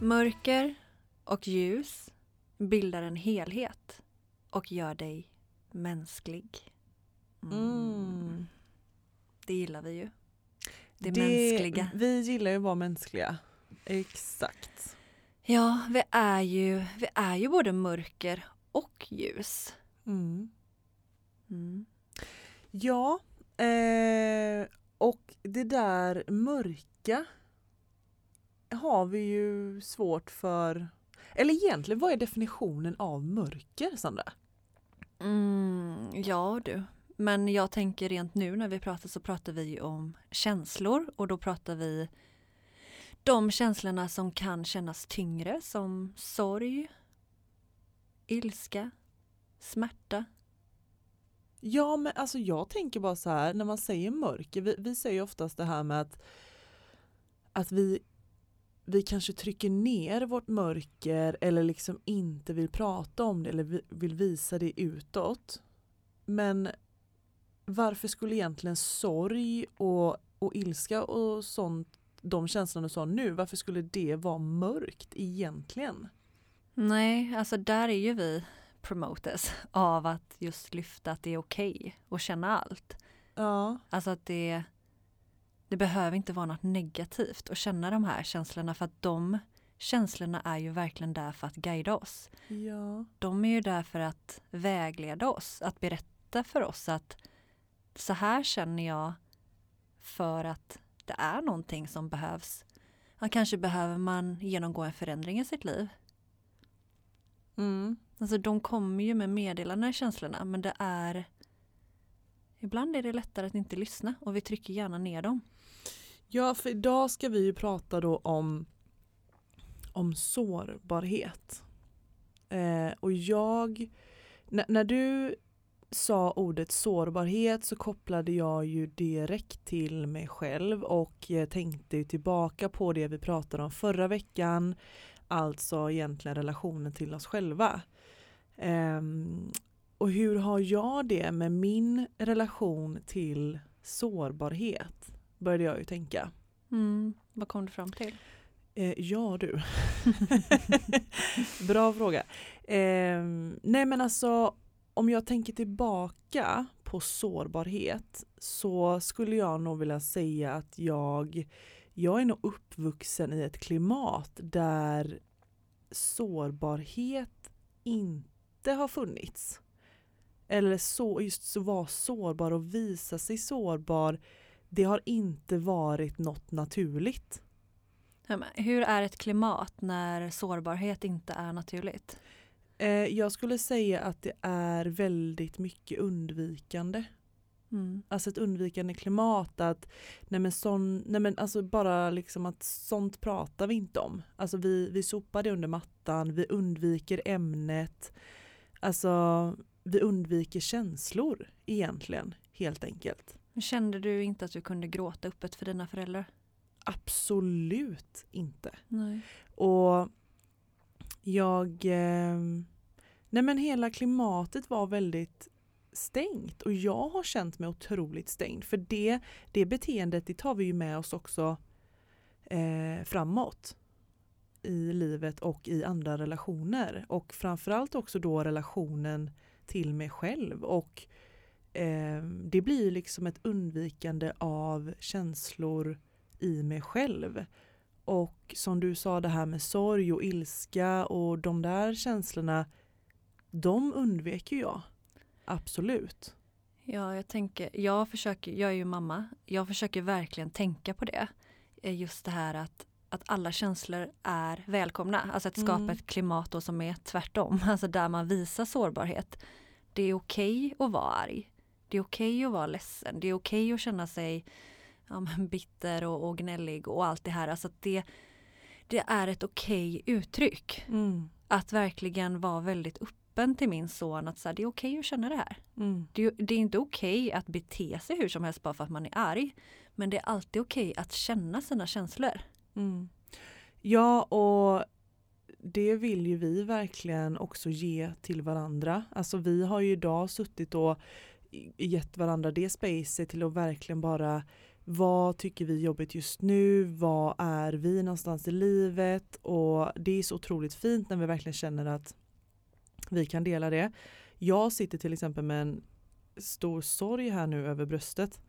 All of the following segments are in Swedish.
Mörker och ljus bildar en helhet och gör dig mänsklig. Mm. Det gillar vi ju. Det, Det- mänskliga. Vi gillar ju att vara mänskliga. Exakt. Ja, vi är, ju, vi är ju både mörker och ljus. Mm. Mm. Ja, eh, och det där mörka har vi ju svårt för. Eller egentligen, vad är definitionen av mörker, Sandra? Mm, ja du. Men jag tänker rent nu när vi pratar så pratar vi om känslor och då pratar vi de känslorna som kan kännas tyngre som sorg, ilska, smärta. Ja, men alltså jag tänker bara så här, när man säger mörker, vi, vi säger oftast det här med att, att vi, vi kanske trycker ner vårt mörker eller liksom inte vill prata om det eller vi, vill visa det utåt. Men varför skulle egentligen sorg och, och ilska och sånt, de känslorna du sa nu, varför skulle det vara mörkt egentligen? Nej, alltså där är ju vi promoters av att just lyfta att det är okej att känna allt. Ja, Alltså att det, det behöver inte vara något negativt att känna de här känslorna för att de känslorna är ju verkligen där för att guida oss. ja, De är ju där för att vägleda oss, att berätta för oss att så här känner jag för att det är någonting som behövs. Ja, kanske behöver man genomgå en förändring i sitt liv. mm. Alltså de kommer ju med meddelanden känslorna men det är Ibland är det lättare att inte lyssna och vi trycker gärna ner dem. Ja, för idag ska vi ju prata då om, om sårbarhet. Eh, och jag, när, du sa ordet sårbarhet så kopplade jag ju direkt till mig själv och tänkte tillbaka på det vi pratade om förra veckan, alltså egentligen relationen till oss själva. Ehm, och hur har jag det med min relation till sårbarhet? började jag ju tänka. Mm, vad kom du fram till? Eh, ja du. Bra fråga. Eh, nej men alltså om jag tänker tillbaka på sårbarhet så skulle jag nog vilja säga att jag, jag är nog uppvuxen i ett klimat där sårbarhet inte har funnits. Eller så, just så vara sårbar och visa sig sårbar det har inte varit något naturligt. Hur är ett klimat när sårbarhet inte är naturligt? Eh, jag skulle säga att det är väldigt mycket undvikande. Mm. Alltså ett undvikande klimat att nej men sån, nej men alltså bara liksom att sånt pratar vi inte om. Alltså vi, vi sopar det under mattan, vi undviker ämnet. Alltså vi undviker känslor egentligen helt enkelt. Kände du inte att du kunde gråta öppet för dina föräldrar? Absolut inte. Nej. Och jag... Eh, nej men hela klimatet var väldigt stängt och jag har känt mig otroligt stängd för det, det beteendet det tar vi ju med oss också eh, framåt i livet och i andra relationer och framförallt också då relationen till mig själv och eh, det blir liksom ett undvikande av känslor i mig själv. Och som du sa det här med sorg och ilska och de där känslorna, de undviker jag. Absolut. Ja, jag tänker, jag försöker, jag är ju mamma, jag försöker verkligen tänka på det. Eh, just det här att, att alla känslor är välkomna. Alltså att skapa Mm. ett klimat då som är tvärtom, alltså där man visar sårbarhet. Det är okej att vara arg. Det är okej att vara ledsen. Det är okej att känna sig ja, bitter och, och gnällig och allt det här. Alltså det, det är ett okej okay uttryck. Mm. Att verkligen vara väldigt öppen till min son att så här, det är okej okay att känna det här. Mm. Det, det, är inte okej att bete sig hur som helst bara för att man är arg. Men det är alltid okej att känna sina känslor. Mm. Ja och det vill ju vi verkligen också ge till varandra. Alltså vi har ju idag suttit och gett varandra det spacet till att verkligen bara vad tycker vi är jobbigt just nu? Vad är vi någonstans i livet? Och det är så otroligt fint när vi verkligen känner att vi kan dela det. Jag sitter till exempel med en stor sorg här nu över bröstet.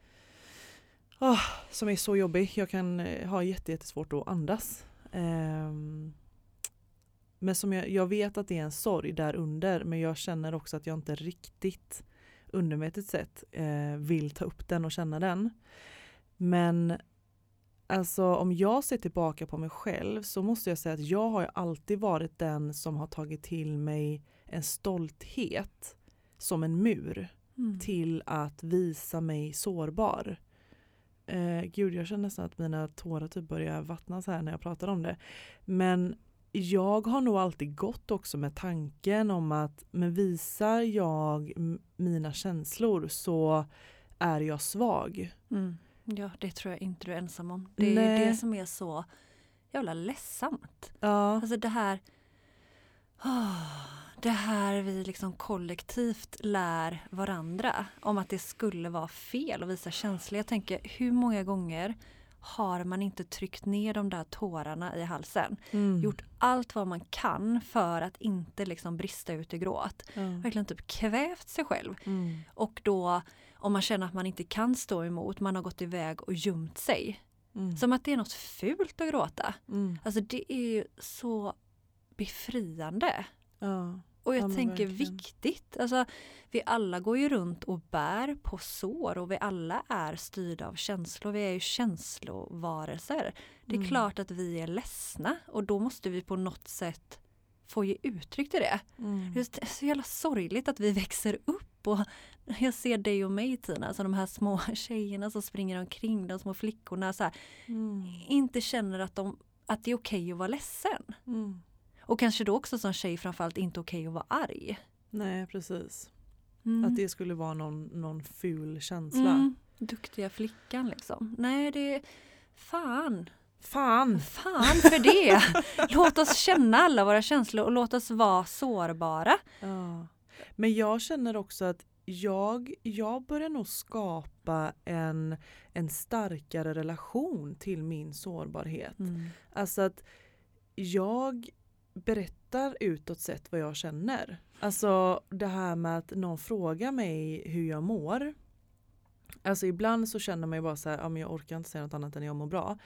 Oh, som är så jobbig. Jag kan eh, ha jättesvårt att andas. Um, men som jag, jag vet att det är en sorg där under men jag känner också att jag inte riktigt undermedvetet sett eh, vill ta upp den och känna den. Men alltså om jag ser tillbaka på mig själv så måste jag säga att jag har alltid varit den som har tagit till mig en stolthet som en mur mm. till att visa mig sårbar. Eh, gud, jag känner nästan att mina tårar typ börjar vattnas här när jag pratar om det. Men jag har nog alltid gått också med tanken om att men visar jag mina känslor så är jag svag. Mm. Ja, det tror jag inte du är ensam om. Det är Nej. det som är så jävla ledsamt. Ja. Alltså det här oh, det här vi liksom kollektivt lär varandra om att det skulle vara fel att visa känslor. Jag tänker hur många gånger har man inte tryckt ner de där tårarna i halsen. Mm. Gjort allt vad man kan för att inte liksom brista ut i gråt. Mm. Verkligen typ kvävt sig själv. Mm. Och då om man känner att man inte kan stå emot, man har gått iväg och gömt sig. Mm. Som att det är något fult att gråta. Mm. Alltså det är ju så befriande. Ja. Och jag ja, tänker verkligen. viktigt. Alltså, vi alla går ju runt och bär på sår och vi alla är styrda av känslor. Vi är ju känslovarelser. Det är Mm. klart att vi är ledsna och då måste vi på något sätt få ge uttryck till det. Mm. Det är så jävla sorgligt att vi växer upp och jag ser dig och mig Tina, alltså de här små tjejerna som springer omkring, de små flickorna så här, Mm. inte känner att, de, att det är okej att vara ledsen. Mm. Och kanske då också som tjej framförallt inte okej att vara arg. Nej precis. Mm. Att det skulle vara någon, någon ful känsla. Mm. Duktiga flickan liksom. Nej det är fan. Fan! Fan för det! låt oss känna alla våra känslor och låt oss vara sårbara. Ja. Men jag känner också att jag, jag börjar nog skapa en, en starkare relation till min sårbarhet. Mm. Alltså att jag berättar utåt sett vad jag känner. Alltså det här med att någon frågar mig hur jag mår. Alltså ibland så känner man ju bara så här, ja men jag orkar inte säga något annat än jag mår bra.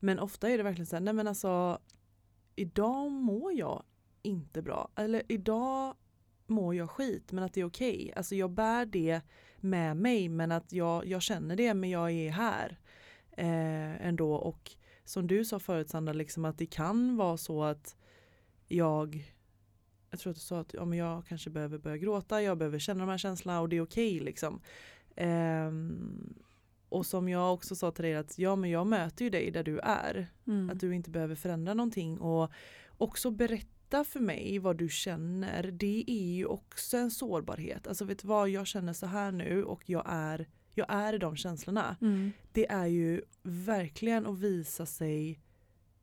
Men ofta är det verkligen så här, nej men alltså idag mår jag inte bra. Eller idag mår jag skit men att det är okej. Okay. Alltså jag bär det med mig men att jag, jag känner det men jag är här eh, ändå. Och som du sa förut Sandra, liksom att det kan vara så att jag jag tror att du sa att ja, men jag kanske behöver börja gråta, jag behöver känna de här känslorna och det är okej okay, liksom. Um, och som jag också sa till dig att ja men jag möter ju dig där du är. Mm. Att du inte behöver förändra någonting och också berätta för mig vad du känner. Det är ju också en sårbarhet. Alltså vet du vad, jag känner så här nu och jag är, jag är i de känslorna. Mm. Det är ju verkligen att visa sig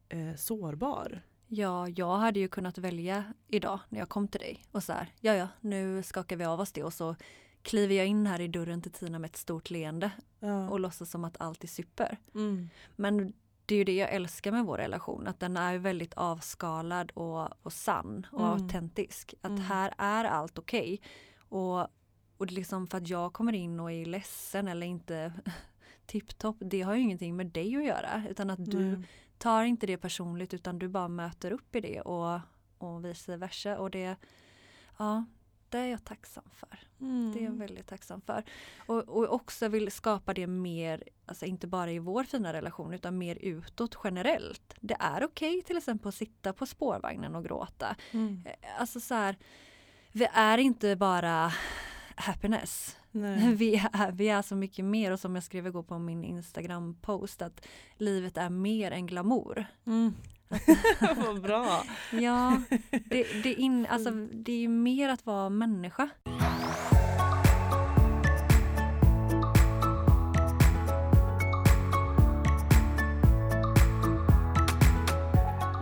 eh, sårbar. Ja, jag hade ju kunnat välja idag när jag kom till dig och så här, ja ja, nu skakar vi av oss det och så kliver jag in här i dörren till Tina med ett stort leende Ja. och låtsas som att allt är super. Mm. Men det är ju det jag älskar med vår relation, att den är väldigt avskalad och, och sann och Mm. autentisk. Att Mm. här är allt okej. Och, och är liksom för att jag kommer in och är ledsen eller inte tipptopp, det har ju ingenting med dig att göra. Utan att du. Tar inte det personligt utan du bara möter upp i det och, och vice versa. Och det, ja, det är jag tacksam för. Mm. Det är jag väldigt tacksam för. Och, och också vill skapa det mer, alltså inte bara i vår fina relation utan mer utåt generellt. Det är okej till exempel att sitta på spårvagnen och gråta. Mm. Eh, Alltså så här, vi är inte bara happiness. Nej. Vi är, vi är så mycket mer och som jag skrev igår på min Instagram-post att livet är mer än glamour. Mm. Vad bra. Ja, det, det, in, alltså, det är ju mer att vara människa.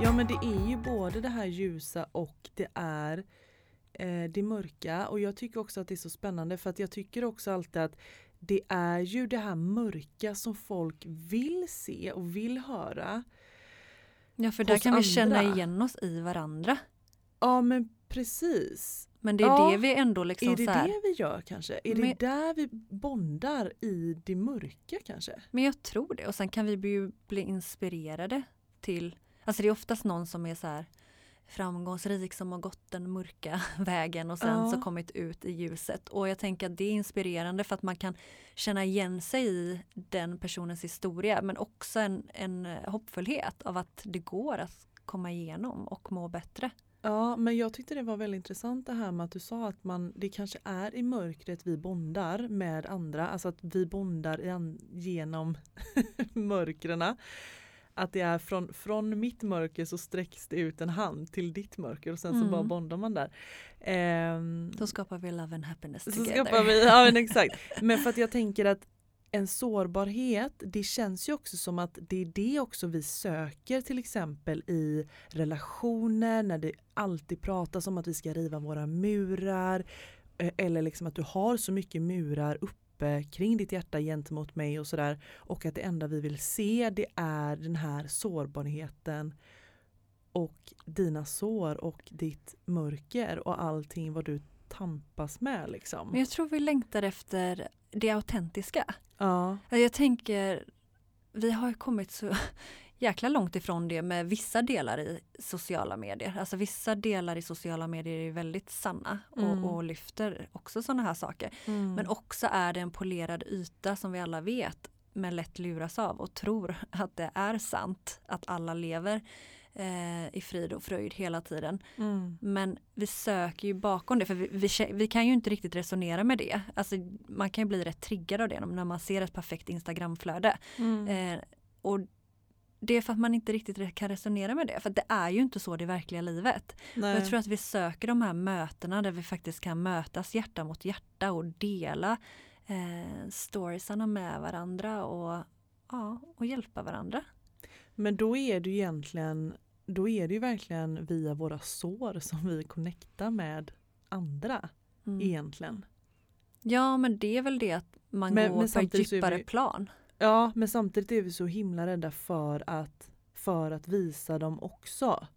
Ja men det är ju både det här ljusa och det är eh, det mörka och jag tycker också att det är så spännande för att jag tycker också alltid att det är ju det här mörka som folk vill se och vill höra. Ja, för där kan vi känna igen oss i varandra. Ja men precis. Men det är Ja, det vi ändå liksom är det här, det vi gör kanske? Är Men- det där vi bondar i det mörka kanske? Men jag tror det och sen kan vi bli, bli inspirerade till, alltså det är oftast någon som är så här framgångsrik som har gått den mörka vägen och sen Ja. så kommit ut i ljuset. Och jag tänker att det är inspirerande för att man kan känna igen sig i den personens historia men också en, en hoppfullhet av att det går att komma igenom och må bättre. Ja, men jag tyckte det var väldigt intressant det här med att du sa att man, det kanske är i mörkret vi bondar med andra, alltså att vi bondar an, genom mörkrena. Att det är från, från mitt mörker så sträcks det ut en hand till ditt mörker och sen så Mm. bara bondar man där. Ehm, Då skapar vi love and happiness så together. skapar vi, ja men exakt. Men för att jag tänker att en sårbarhet, det känns ju också som att det är det också vi söker till exempel i relationer när det alltid pratas om att vi ska riva våra murar eh, eller liksom att du har så mycket murar uppe kring ditt hjärta gentemot mig och sådär och att det enda vi vill se det är den här sårbarheten och dina sår och ditt mörker och allting vad du tampas med liksom. Men jag tror vi längtar efter det autentiska. Ja. Jag tänker, vi har kommit så jäkla långt ifrån det med vissa delar i sociala medier. Alltså vissa delar i sociala medier är väldigt sanna och, Mm. och lyfter också sådana här saker. Mm. Men också är det en polerad yta som vi alla vet men lätt luras av och tror att det är sant att alla lever eh, i frid och fröjd hela tiden. Mm. Men vi söker ju bakom det för vi, vi, vi kan ju inte riktigt resonera med det. Alltså, man kan ju bli rätt triggad av det när man ser ett perfekt Instagramflöde. Mm. Eh, och det är för att man inte riktigt kan resonera med det. För det är ju inte så det verkliga livet. Nej. jag tror att vi söker de här mötena där vi faktiskt kan mötas hjärta mot hjärta och dela eh, storiesarna med varandra och, ja, och hjälpa varandra. Men då är det ju egentligen då är det ju verkligen via våra sår som vi connectar med andra Mm. egentligen. Ja men det är väl det att man Men- går men på ett djupare vi- plan. Ja men samtidigt är vi så himla rädda för att, för att visa dem också.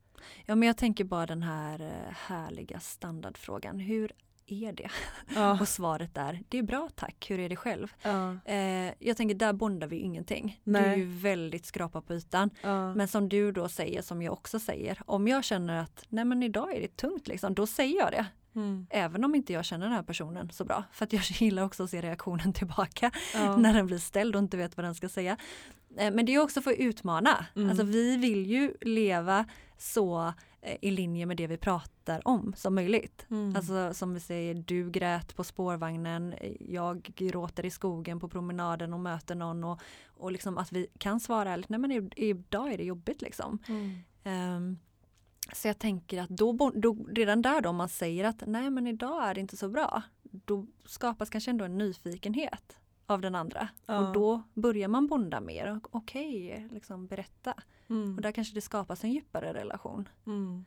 Ja men jag tänker bara den här eh, härliga standardfrågan. Hur är det? Ja. Och svaret är, det är bra tack, hur är det själv? Ja. Eh, jag tänker där bondar vi ingenting. Du är Nej. ju väldigt skrapa på ytan. Ja. Men som du då säger, som jag också säger, om jag känner att nej men idag är det tungt liksom, då säger jag det. Mm. Även om inte jag känner den här personen så bra. För att jag gillar också att se reaktionen tillbaka Ja. när den blir ställd och inte vet vad den ska säga. Eh, Men det är också för att utmana. Mm. Alltså vi vill ju leva så eh, i linje med det vi pratar om som möjligt. Mm. Alltså som vi säger, du grät på spårvagnen, jag gråter i skogen på promenaden och möter någon och, och liksom att vi kan svara ärligt, nej men idag är det jobbigt liksom. Mm. Ehm, så jag tänker att då, då, redan där då om man säger att nej men idag är det inte så bra, då skapas kanske ändå en nyfikenhet av den andra. Ja. Och då börjar man bonda mer. och Okej, liksom berätta. Mm. Och där kanske det skapas en djupare relation. Mm.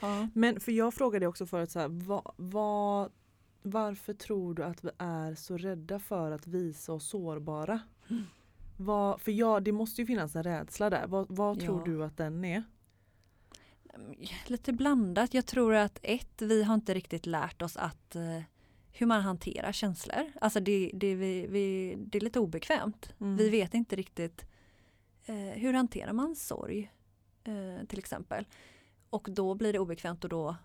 Ja. Men för jag frågade också förut så här, vad, vad, varför tror du att vi är så rädda för att visa oss sårbara? Mm. Vad, för ja, det måste ju finnas en rädsla där. Vad, vad tror Ja. du att den är? Lite blandat. Jag tror att ett, vi har inte riktigt lärt oss att eh, hur man hanterar känslor. Alltså det, det, vi, vi, det är lite obekvämt. Mm. Vi vet inte riktigt eh, hur hanterar man sorg eh, till exempel. Och då blir det obekvämt och då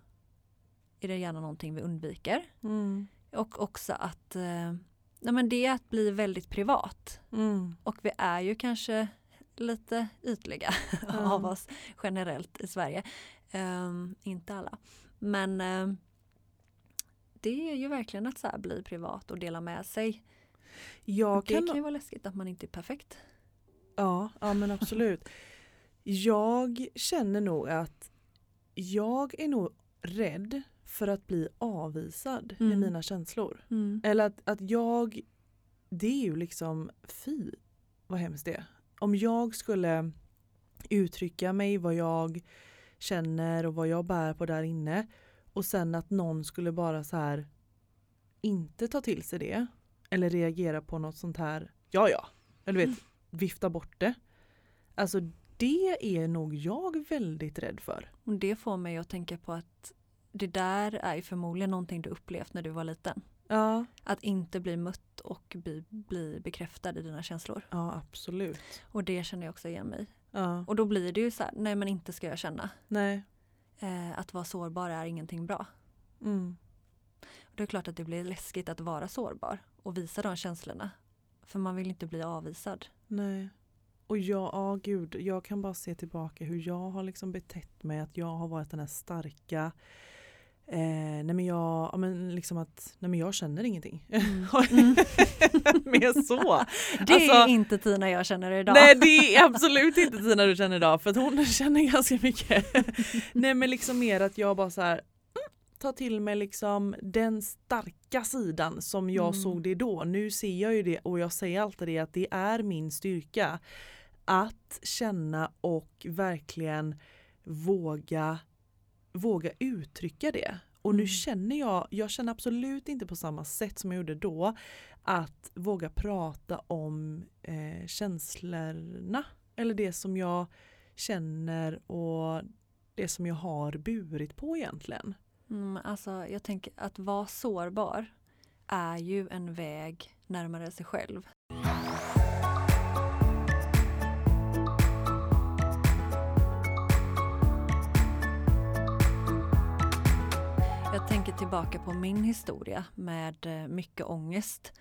är det gärna någonting vi undviker. Mm. Och också att eh, nej men det är att bli väldigt privat. Mm. Och vi är ju kanske lite ytliga Ja. av oss generellt i Sverige. Ehm, inte alla. Men ehm, det är ju verkligen att så här bli privat och dela med sig. Jag det kan, kan ju vara läskigt att man inte är perfekt. ja, ja men absolut. Jag känner nog att jag är nog rädd för att bli avvisad i Mm. mina känslor. Mm. Eller att, att jag, det är ju liksom, fy vad hemskt det är. Om jag skulle uttrycka mig vad jag känner och vad jag bär på där inne och sen att någon skulle bara så här inte ta till sig det eller reagera på något sånt här, ja ja, eller vet, vifta bort det. Alltså det är nog jag väldigt rädd för. Och det får mig att tänka på att det där är förmodligen någonting du upplevt när du var liten. Ja, Att inte bli mött och bli, bli bekräftad i dina känslor. ja absolut. Och det känner jag också igen mig. Ja, Och då blir det ju så här, nej men inte ska jag känna. nej. Eh, att vara sårbar är ingenting bra. Mm. Och det är klart att det blir läskigt att vara sårbar och visa de känslorna. För man vill inte bli avvisad. Nej. Och jag, ja gud, jag kan bara se tillbaka hur jag har liksom betett mig, att jag har varit den här starka Eh, nej men jag, ja men liksom att, nej men jag känner ingenting. Mm. Mer så. Det är Alltså- inte Tina jag känner idag. Nej det är absolut inte Tina du känner idag för hon känner ganska mycket. nej men liksom mer att jag bara så här mm, tar till mig liksom den starka sidan som jag Mm. såg det då. Nu ser jag ju det och jag säger alltid det att det är min styrka. Att känna och verkligen våga, våga uttrycka det. Och nu Mm. känner jag, jag känner absolut inte på samma sätt som jag gjorde då att våga prata om eh, känslorna. Eller det som jag känner och det som jag har burit på egentligen. Mm, alltså, jag tänker att vara sårbar är ju en väg närmare sig själv. Tillbaka på min historia med eh, mycket ångest.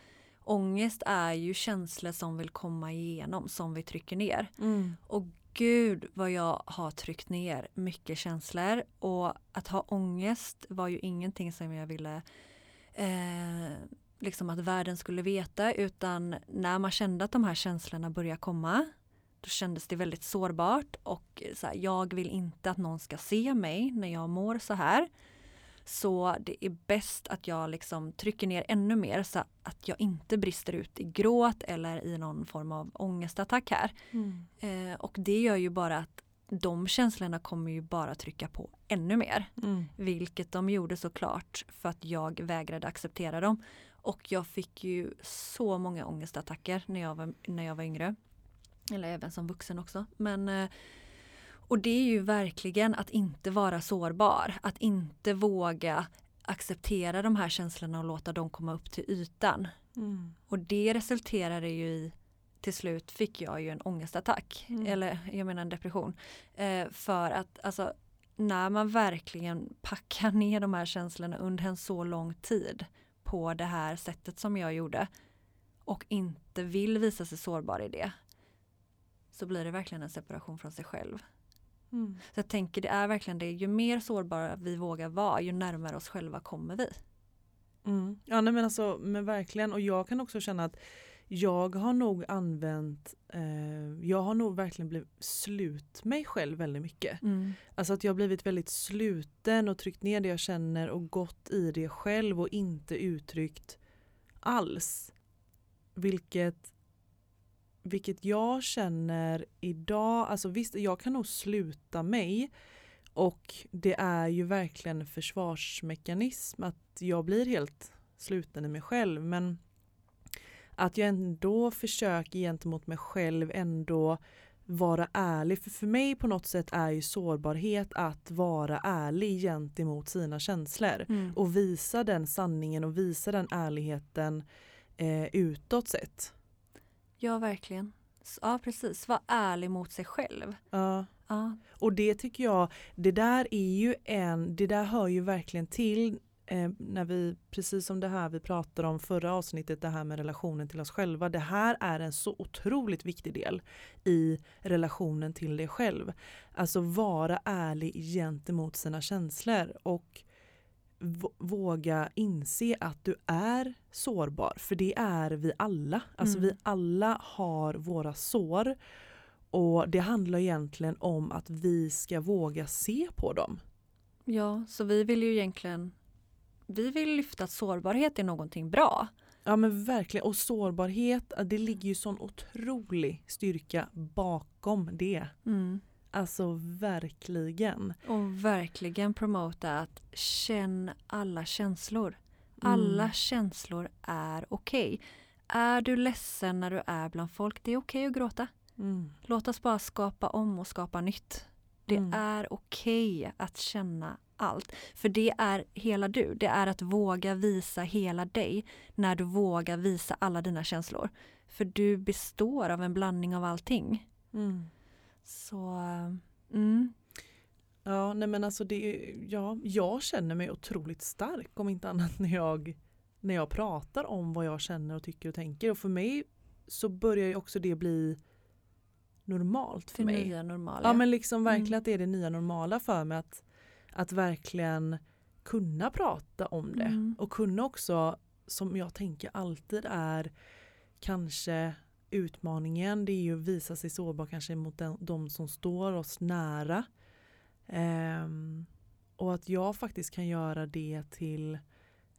Ångest är ju känslor som vill komma igenom, som vi trycker ner. Och gud vad jag har tryckt ner mycket känslor och att ha ångest var ju ingenting som jag ville eh, liksom att världen skulle veta utan när man kände att de här känslorna började komma då kändes det väldigt sårbart och så här, jag vill inte att någon ska se mig när jag mår så här. Så det är bäst att jag liksom trycker ner ännu mer så att jag inte brister ut i gråt eller i någon form av ångestattack här. Mm. Eh, och det gör ju bara att de känslorna kommer ju bara trycka på ännu mer. Mm. Vilket de gjorde såklart för att jag vägrade acceptera dem. Och jag fick ju så många ångestattacker när jag var, när jag var yngre. Eller även som vuxen också. Men, eh, och det är ju verkligen att inte vara sårbar. Att inte våga acceptera de här känslorna och låta dem komma upp till ytan. Mm. Och det resulterade ju i till slut fick jag ju en ångestattack. Mm. Eller jag menar en depression. Eh, för att alltså när man verkligen packar ner de här känslorna under en så lång tid på det här sättet som jag gjorde och inte vill visa sig sårbar i det så blir det verkligen en separation från sig själv. Mm. Så jag tänker det är verkligen det, ju mer sårbara vi vågar vara ju närmare oss själva kommer vi. Mm. Ja nej men alltså men verkligen och jag kan också känna att jag har nog använt, eh, jag har nog verkligen blivit slut mig själv väldigt mycket. Alltså att jag har blivit väldigt sluten och tryckt ner det jag känner och gått i det själv och inte uttryckt alls. Vilket, vilket jag känner idag, alltså visst jag kan nog sluta mig och det är ju verkligen en försvarsmekanism att jag blir helt sluten i mig själv men att jag ändå försöker gentemot mig själv ändå vara ärlig. För för mig på något sätt är ju sårbarhet att vara ärlig gentemot sina känslor. Mm. Och visa den sanningen och visa den ärligheten eh, utåt sett. Ja, verkligen. Ja, precis. Var ärlig mot sig själv. Ja. Ja. Och det tycker jag, det där är ju en, det där hör ju verkligen till eh, när vi, precis som det här vi pratade om förra avsnittet, det här med relationen till oss själva. Det här är en så otroligt viktig del i relationen till dig själv. Alltså vara ärlig gentemot sina känslor och våga inse att du är sårbar. För det är vi alla. Alltså Mm. vi alla har våra sår. Och det handlar egentligen om att vi ska våga se på dem. Ja, så vi vill ju egentligen vi vill lyfta att sårbarhet är någonting bra. Ja men verkligen. Och sårbarhet, det ligger ju sån otrolig styrka bakom det. Alltså verkligen. Och verkligen promota att känn alla känslor. Alla Mm. känslor är okej. Är du ledsen när du är bland folk, det är okej att gråta. Mm. Låt oss bara skapa om och skapa nytt. Det Mm. är okej att känna allt. För det är hela du. Det är att våga visa hela dig när du vågar visa alla dina känslor. För du består av en blandning av allting. Mm. Så, mm. Ja, nej men alltså det, ja, jag känner mig otroligt stark om inte annat när jag, när jag pratar om vad jag känner och tycker och tänker. Och för mig så börjar ju också det bli normalt för det mig. nya normala. Ja men liksom verkligen Mm. att det är det nya normala för mig att, att verkligen kunna prata om det. Mm. Och kunna också, som jag tänker alltid är kanske utmaningen, det är ju att visa sig sårbar kanske mot den, de som står oss nära. Ehm, och att jag faktiskt kan göra det till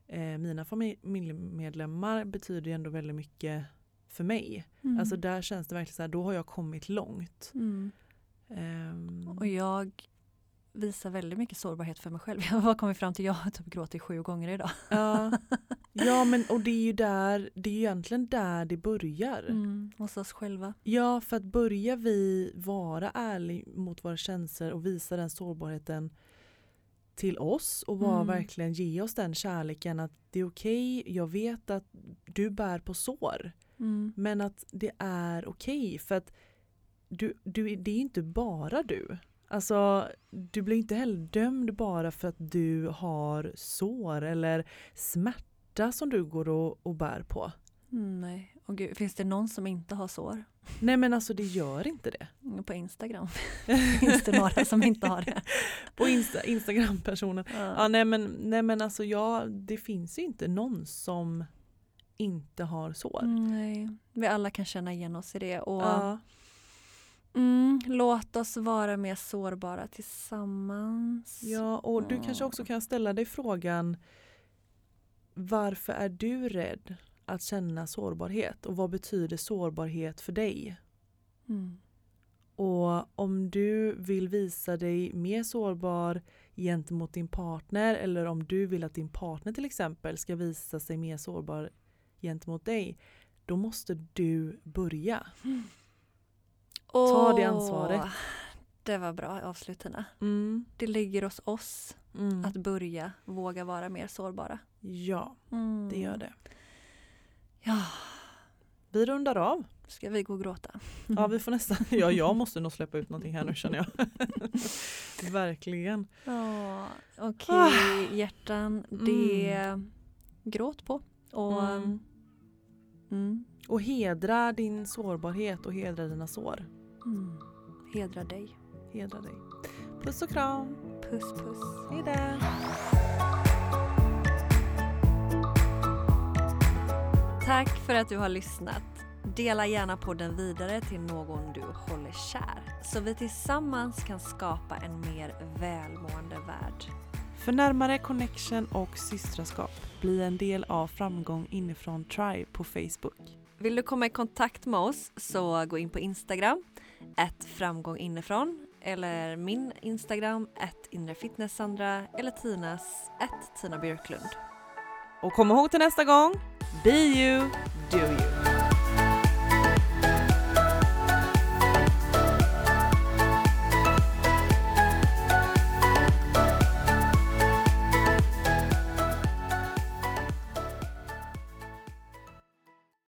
eh, mina familjemedlemmar betyder ju ändå väldigt mycket för mig. Mm. Alltså där känns det verkligen så här, då har jag kommit långt. Mm. Ehm, Och jag visar väldigt mycket sårbarhet för mig själv. Jag har kommit fram till jag har typ gråtit sju gånger idag. ja. ja men och det är ju där, det är ju egentligen där det börjar. Mm. Hos oss själva. Ja för att börjar vi vara ärlig mot våra känslor och visa den sårbarheten till oss och bara Mm. verkligen ge oss den kärleken att det är okej, jag vet att du bär på sår Mm. men att det är okej för att du, du, det är inte bara du. Alltså du blir inte heller dömd bara för att du har sår eller smärta som du går och, och bär på. Mm, nej. Och gud, finns det någon som inte har sår? Nej men alltså det gör inte det. Mm, På Instagram finns det några som inte har det. På Insta, Instagram-personen. Ja, nej, men, nej men alltså ja, det finns ju inte någon som inte har sår. Mm, nej. Vi alla kan känna igen oss i det. Och Ja, mm, låt oss vara mer sårbara tillsammans. ja, och du kanske Mm. också kan ställa dig frågan varför är du rädd att känna sårbarhet och vad betyder sårbarhet för dig? Mm. Och om du vill visa dig mer sårbar gentemot din partner eller om du vill att din partner till exempel ska visa sig mer sårbar gentemot dig, då måste du börja. Ta det ansvaret. Det var bra avslut Tina. Mm. Det ligger hos oss Mm. att börja våga vara mer sårbara. Ja, Mm. det gör det. Ja, Vi rundar av. ska vi gå och gråta? Ja, vi får nästan. Ja, jag måste nog släppa ut någonting här nu känner jag. Verkligen. Ja, okej Ah. hjärtan. Det gråt på. Och Mm. mm. Och hedra din sårbarhet och hedra dina sår. Mm. hedra dig. Hedra dig. Puss och kram. Puss puss. Hejdå. Tack för att du har lyssnat. Dela gärna podden vidare till någon du håller kär så vi tillsammans kan skapa en mer välmående värld. För närmare connection och systraskap, bli en del av Framgång inifrån Tribe på Facebook. Vill du komma i kontakt med oss så gå in på Instagram, ett framgång inifrån eller min Instagram, ett inrefitnesssandra eller Tinas, ett Tina Björklund. Och kom ihåg till nästa gång, be you, do you.